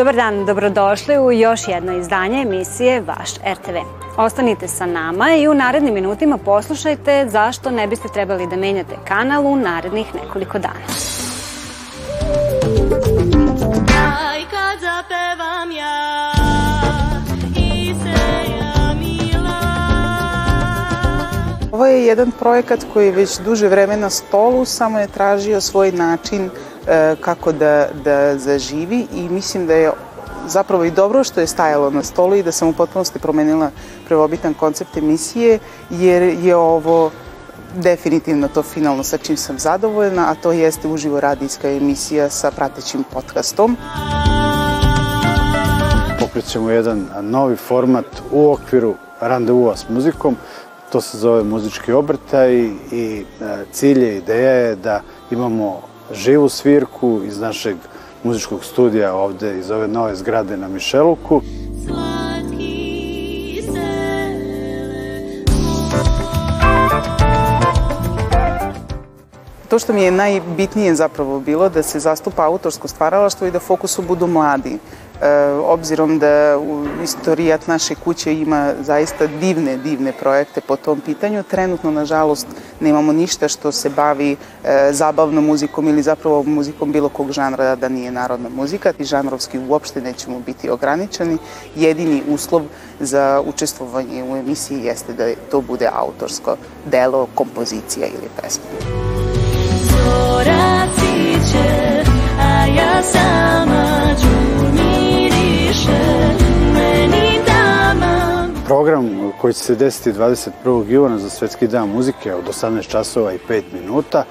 Dobar dan, dobrodošli u još jedno izdanje emisije Vaš RTV. Ostanite sa nama i u narednim minutima poslušajte zašto ne biste trebali da menjate kanal u narednih nekoliko dana. Aj kad zapevam ja i seja mila Ovo je jedan projekat koji je već duže vreme na stolu, samo je tražio svoj način kako da, da zaživi i mislim da je zapravo i dobro što je stajalo na stolu i da sam u potpunosti promenila prvobitan koncept emisije, jer je ovo definitivno to finalno sa čim sam zadovoljna, a to jeste uživo radijska emisija sa pratećim podcastom. Pokrećemo jedan novi format u okviru randevua s muzikom. To se zove muzički obrtaj i e, cilj je, ideja je da imamo živu svirku iz našeg muzičkog studija ovde iz ove nove zgrade na Mišeluku. To što mi je najbitnije zapravo bilo da se zastupa autorsko stvaralaštvo i da fokusu budu mladi. E, obzirom da istorijat naše kuće ima zaista divne, divne projekte po tom pitanju, trenutno, nažalost, nemamo ništa što se bavi e, zabavnom muzikom ili zapravo muzikom bilo kog žanra da nije narodna muzika. Ti žanrovski uopšte nećemo biti ograničeni. Jedini uslov za učestvovanje u emisiji jeste da to bude autorsko delo, kompozicija ili pesma. Zora siće, a ja sama dama Program koji će se desiti 21. juna za Svetski dan muzike od 18 časova i 5 minuta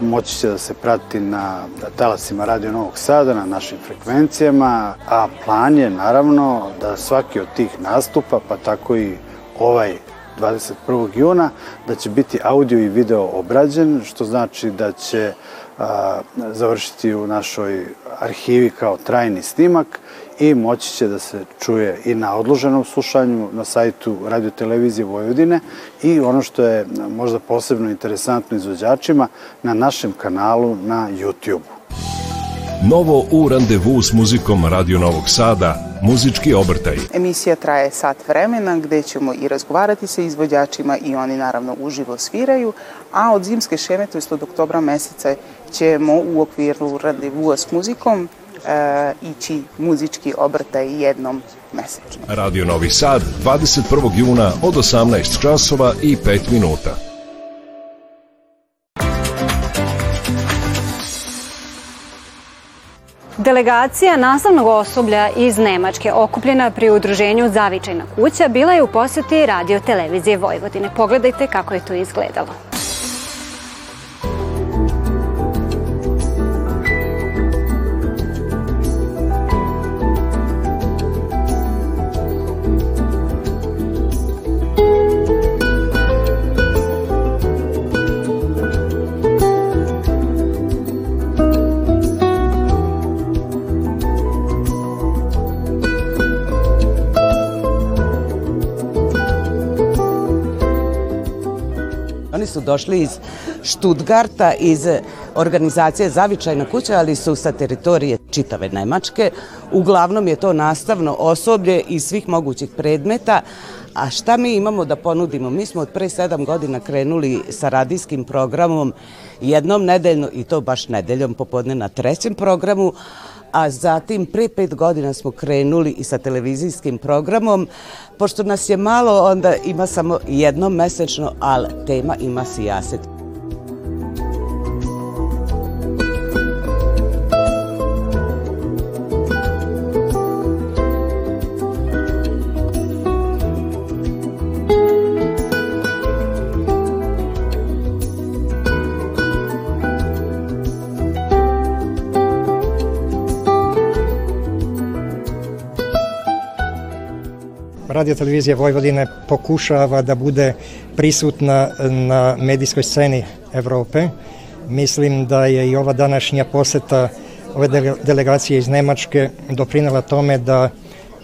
moći će da se prati na talasima Radio Novog Sada, na našim frekvencijama, a plan je naravno da svaki od tih nastupa, pa tako i ovaj 21. juna, da će biti audio i video obrađen, što znači da će a, završiti u našoj arhivi kao trajni snimak i moći će da se čuje i na odloženom slušanju na sajtu Radio Televizije Vojvodine i ono što je možda posebno interesantno izvođačima na našem kanalu na YouTube-u. Novo u randevu s muzikom Radio Novog Sada, muzički obrtaj. Emisija traje sat vremena gde ćemo i razgovarati sa izvođačima i oni naravno uživo sviraju, a od zimske šeme, to je od oktobra meseca, ćemo u okviru randevua s muzikom e, ići muzički obrtaj jednom mesečno. Radio Novi Sad, 21. juna od 18 časova i 5 minuta. Delegacija nastavnog osoblja iz Nemačke okupljena pri udruženju Zavičajna kuća bila je u poseti radio televizije Vojvodine. Pogledajte kako je to izgledalo. Došli iz Štutgarta, iz organizacije Zavičajna kuća, ali su sa teritorije čitave Nemačke. Uglavnom je to nastavno osoblje iz svih mogućih predmeta, A šta mi imamo da ponudimo? Mi smo od pre sedam godina krenuli sa radijskim programom jednom nedeljno i to baš nedeljom popodne na trećem programu, a zatim pre pet godina smo krenuli i sa televizijskim programom. Pošto nas je malo, onda ima samo jednom mesečno, ali tema ima sijaset. Radio televizija Vojvodine pokušava da bude prisutna na medijskoj sceni Evrope. Mislim da je i ova današnja poseta ove dele- delegacije iz Nemačke doprinela tome da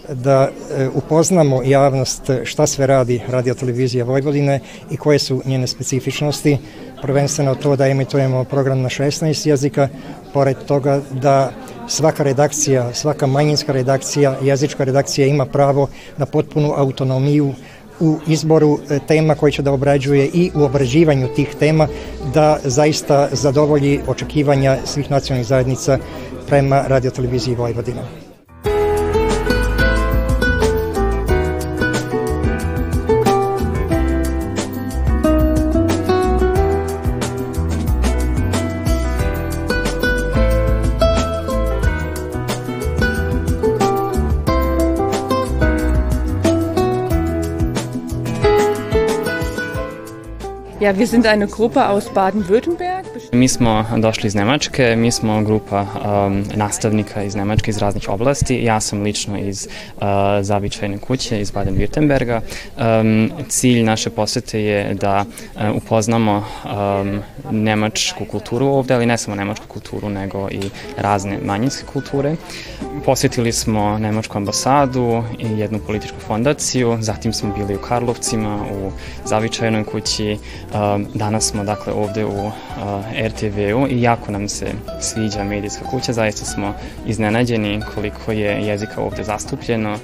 da e, upoznamo javnost šta sve radi Radio televizija Vojvodine i koje su njene specifičnosti. Prvenstveno to da emitujemo program na 16 jezika, pored toga da svaka redakcija, svaka manjinska redakcija, jezička redakcija ima pravo na potpunu autonomiju u izboru e, tema koje će da obrađuje i u obrađivanju tih tema da zaista zadovolji očekivanja svih nacionalnih zajednica prema radioteleviziji Vojvodina. Ja, wir sind eine Gruppe aus Baden-Württemberg. Mi smo došli iz Nemačke, mi smo grupa um, nastavnika iz Nemačke iz raznih oblasti. Ja sam lično iz uh, Zavičajne kuće iz Baden-Württemberga. Um, cilj naše posete je da uh, upoznamo um, nemačku kulturu ovde, ali ne samo nemačku kulturu, nego i razne manjinske kulture. Posetili smo Nemačku ambasadu i jednu političku fondaciju, zatim smo bili u Karlovcima, u Zavičajnoj kući, um, danas smo dakle ovde u uh, RTV-u i jako nam se sviđa medijska kuća, zaista smo iznenađeni koliko je jezika ovde zastupljeno.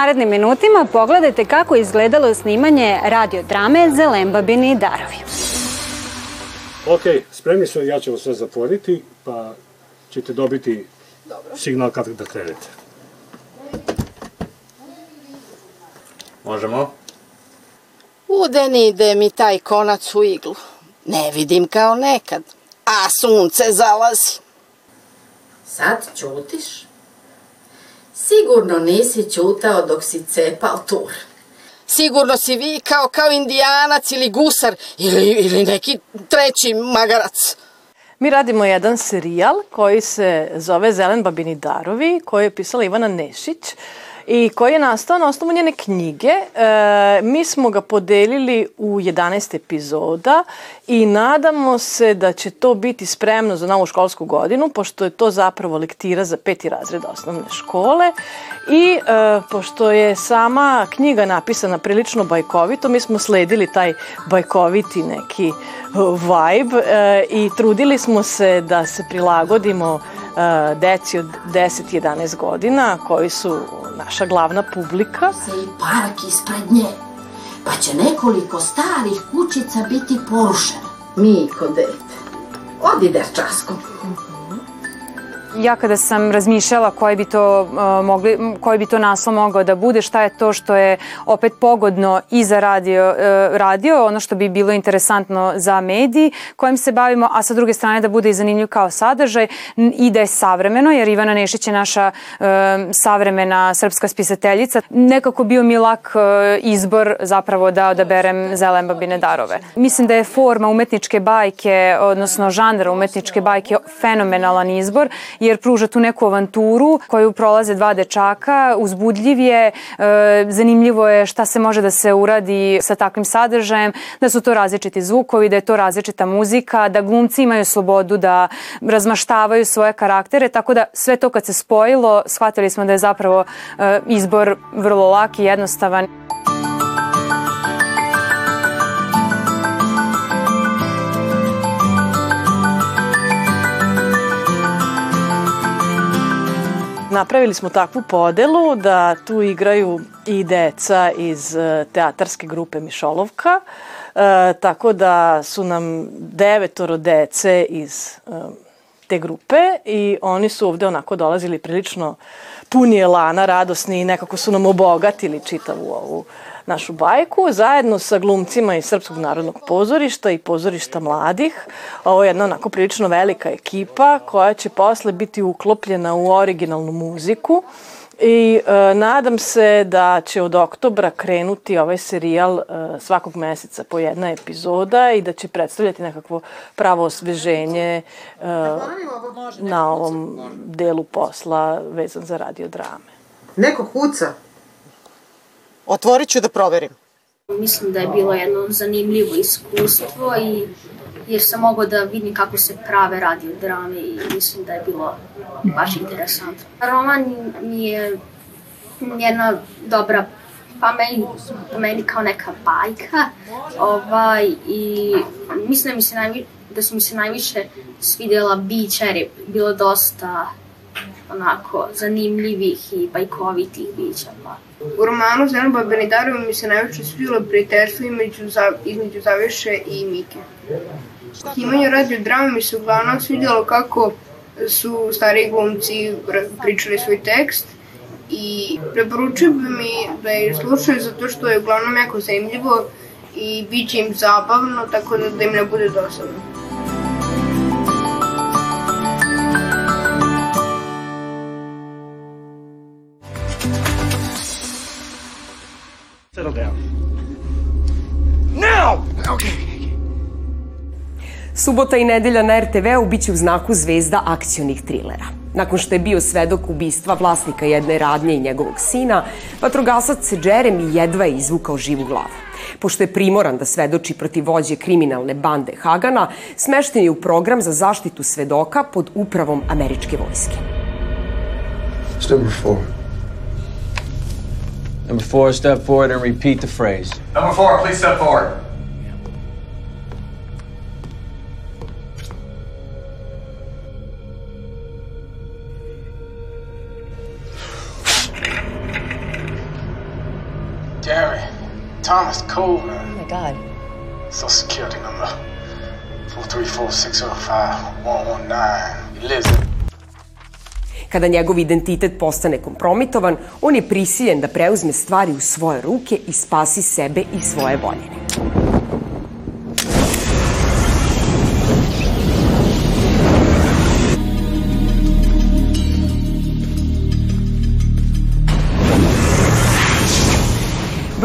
Narednim minutima pogledajte kako je izgledalo snimanje radiodrame Zelembabini darovi. Ok, spremni smo, ja ću sve zatvoriti, pa ćete dobiti signal kad da krenete. Možemo? Uden ide mi taj konac u iglu. Ne vidim kao nekad, a sunce zalazi. Sad ćutiš? Sigurno nisi ćutao dok si cepao tur. Sigurno si vikao kao indijanac ili gusar ili, ili neki treći magarac. Mi radimo jedan serijal koji se zove Zelen babini darovi, koji je pisala Ivana Nešić i koji je nastao na osnovu njene knjige. E, mi smo ga podelili u 11 epizoda i nadamo se da će to biti spremno za novu školsku godinu, pošto je to zapravo lektira za peti razred osnovne škole i e, pošto je sama knjiga napisana prilično bajkovito, mi smo sledili taj bajkoviti neki vibe e, i trudili smo se da se prilagodimo e, deci od 10-11 godina koji su naša glavna publika. Se i park ispred nje, pa će nekoliko starih kućica biti porušene. Miko, dete, odi dečasko. Ja kada sam razmišljala koji bi to uh, mogli, koji bi to naslov mogao da bude, šta je to što je opet pogodno i za radio, uh, radio, ono što bi bilo interesantno za mediji kojim se bavimo, a sa druge strane da bude i zanimljiv kao sadržaj i da je savremeno, jer Ivana Nešić je naša uh, savremena srpska spisateljica. Nekako bio mi lak izbor zapravo da odaberem Zelen babine darove. Mislim da je forma umetničke bajke, odnosno žanra umetničke bajke fenomenalan izbor jer pruža tu neku avanturu koju prolaze dva dečaka, uzbudljiv je, e, zanimljivo je šta se može da se uradi sa takvim sadržajem, da su to različiti zvukovi, da je to različita muzika, da glumci imaju slobodu da razmaštavaju svoje karaktere, tako da sve to kad se spojilo, shvatili smo da je zapravo e, izbor vrlo lak i jednostavan. Napravili smo takvu podelu da tu igraju i deca iz e, teatarske grupe Mišolovka, e, tako da su nam devetoro dece iz e, te grupe i oni su ovde onako dolazili prilično puni elana, radosni i nekako su nam obogatili čitavu ovu našu bajku, zajedno sa glumcima iz Srpskog narodnog pozorišta i pozorišta mladih. Ovo je jedna onako prilično velika ekipa koja će posle biti uklopljena u originalnu muziku I e, nadam se da će od oktobra krenuti ovaj serijal e, svakog meseca po jedna epizoda i da će predstavljati nekakvo pravo osveženje e, na ovom delu posla vezan za radiodrame. Neko kuca. Otvorit ću da proverim. Mislim da je bilo jedno zanimljivo iskustvo i jer sam mogao da vidim kako se prave radiodrame i mislim da je bilo baš interesantno. Roman mi je jedna dobra pa meni, meni kao neka bajka ovaj, i mislim da, mi se najvi, da su mi se najviše svidjela bića jer je bilo dosta onako zanimljivih i bajkovitih bića. Pa. U romanu Zelena Benidarova mi se najviše svidjelo prijateljstvo između, za, između Zaveše i Mike. Imanju radio drame mi se uglavnom svidjelo kako su stari glumci pričali svoj tekst i preporučujem bi mi da je slušaju zato što je uglavnom jako zanimljivo i bit će im zabavno, tako da, da im ne bude dosadno. Subota i nedelja na RTV-u biće u znaku zvezda akcionih trilera. Nakon što je bio svedok ubistva vlasnika jedne radnje i njegovog sina, vatrogasac Jeremy jedva je izvukao živu glavu. Pošto je primoran da svedoči protiv vođe kriminalne bande Hagana, smešten je u program za zaštitu svedoka pod upravom američke vojske. It's number four. Number four, step forward and repeat the phrase. Number four, please step forward. Thomas Cole, man. Oh my God. Social security number 434605119. He lives in Kada njegov identitet postane kompromitovan, on je prisiljen da preuzme stvari u svoje ruke i spasi sebe i svoje voljene.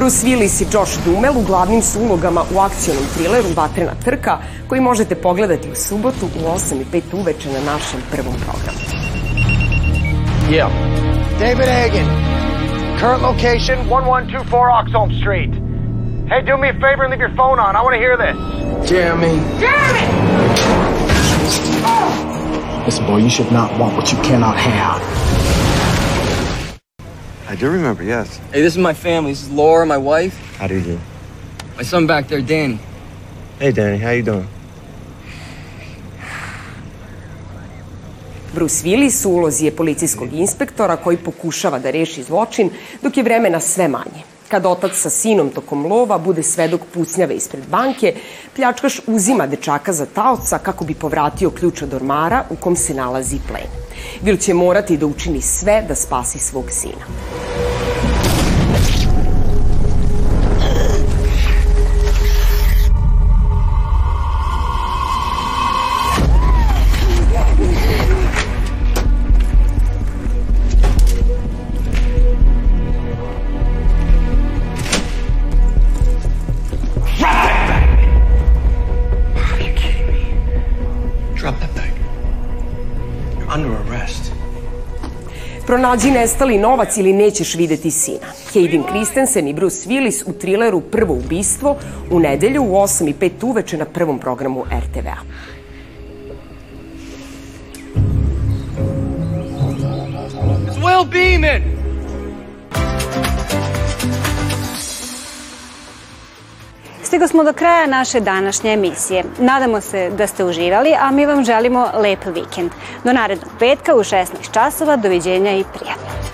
Bruce Willis i Josh Duhamel u glavnim su ulogama u akcionom trileru Vatrena trka, koji možete pogledati u subotu u 8 i 5 uveče na našem prvom programu. Yeah. David Hagen. Current location 1124 Oxholm Street. Hey, do me a favor and leave your phone on. I want to hear this. Jeremy. Jeremy! Listen, boy, you should not want what you cannot have. I do remember, yes. Hey, this is my family. This is Laura, my wife. How do you do? My son back there, Danny. Hey, Danny, how you doing? Bruce Willis u ulozi je policijskog inspektora koji pokušava da reši zločin, dok je vremena sve manje. Kad otac sa sinom tokom lova bude svedok pucnjave ispred banke, pljačkaš uzima dečaka za taoca kako bi povratio ključ od ormara u kom se nalazi plen. Vil će morati da učini sve da spasi svog sina. Under arrest. Pronađi nestali novac ili nećeš videti sina. Hayden Christensen i Bruce Willis u trileru Prvo ubistvo u nedelju u 8 i 5 uveče na prvom programu RTV-a. It's Will Beeman! Stigli smo do kraja naše današnje emisije. Nadamo se da ste uživali, a mi vam želimo lep vikend. Do narednog petka u 16 časova, doviđenja i prijatno.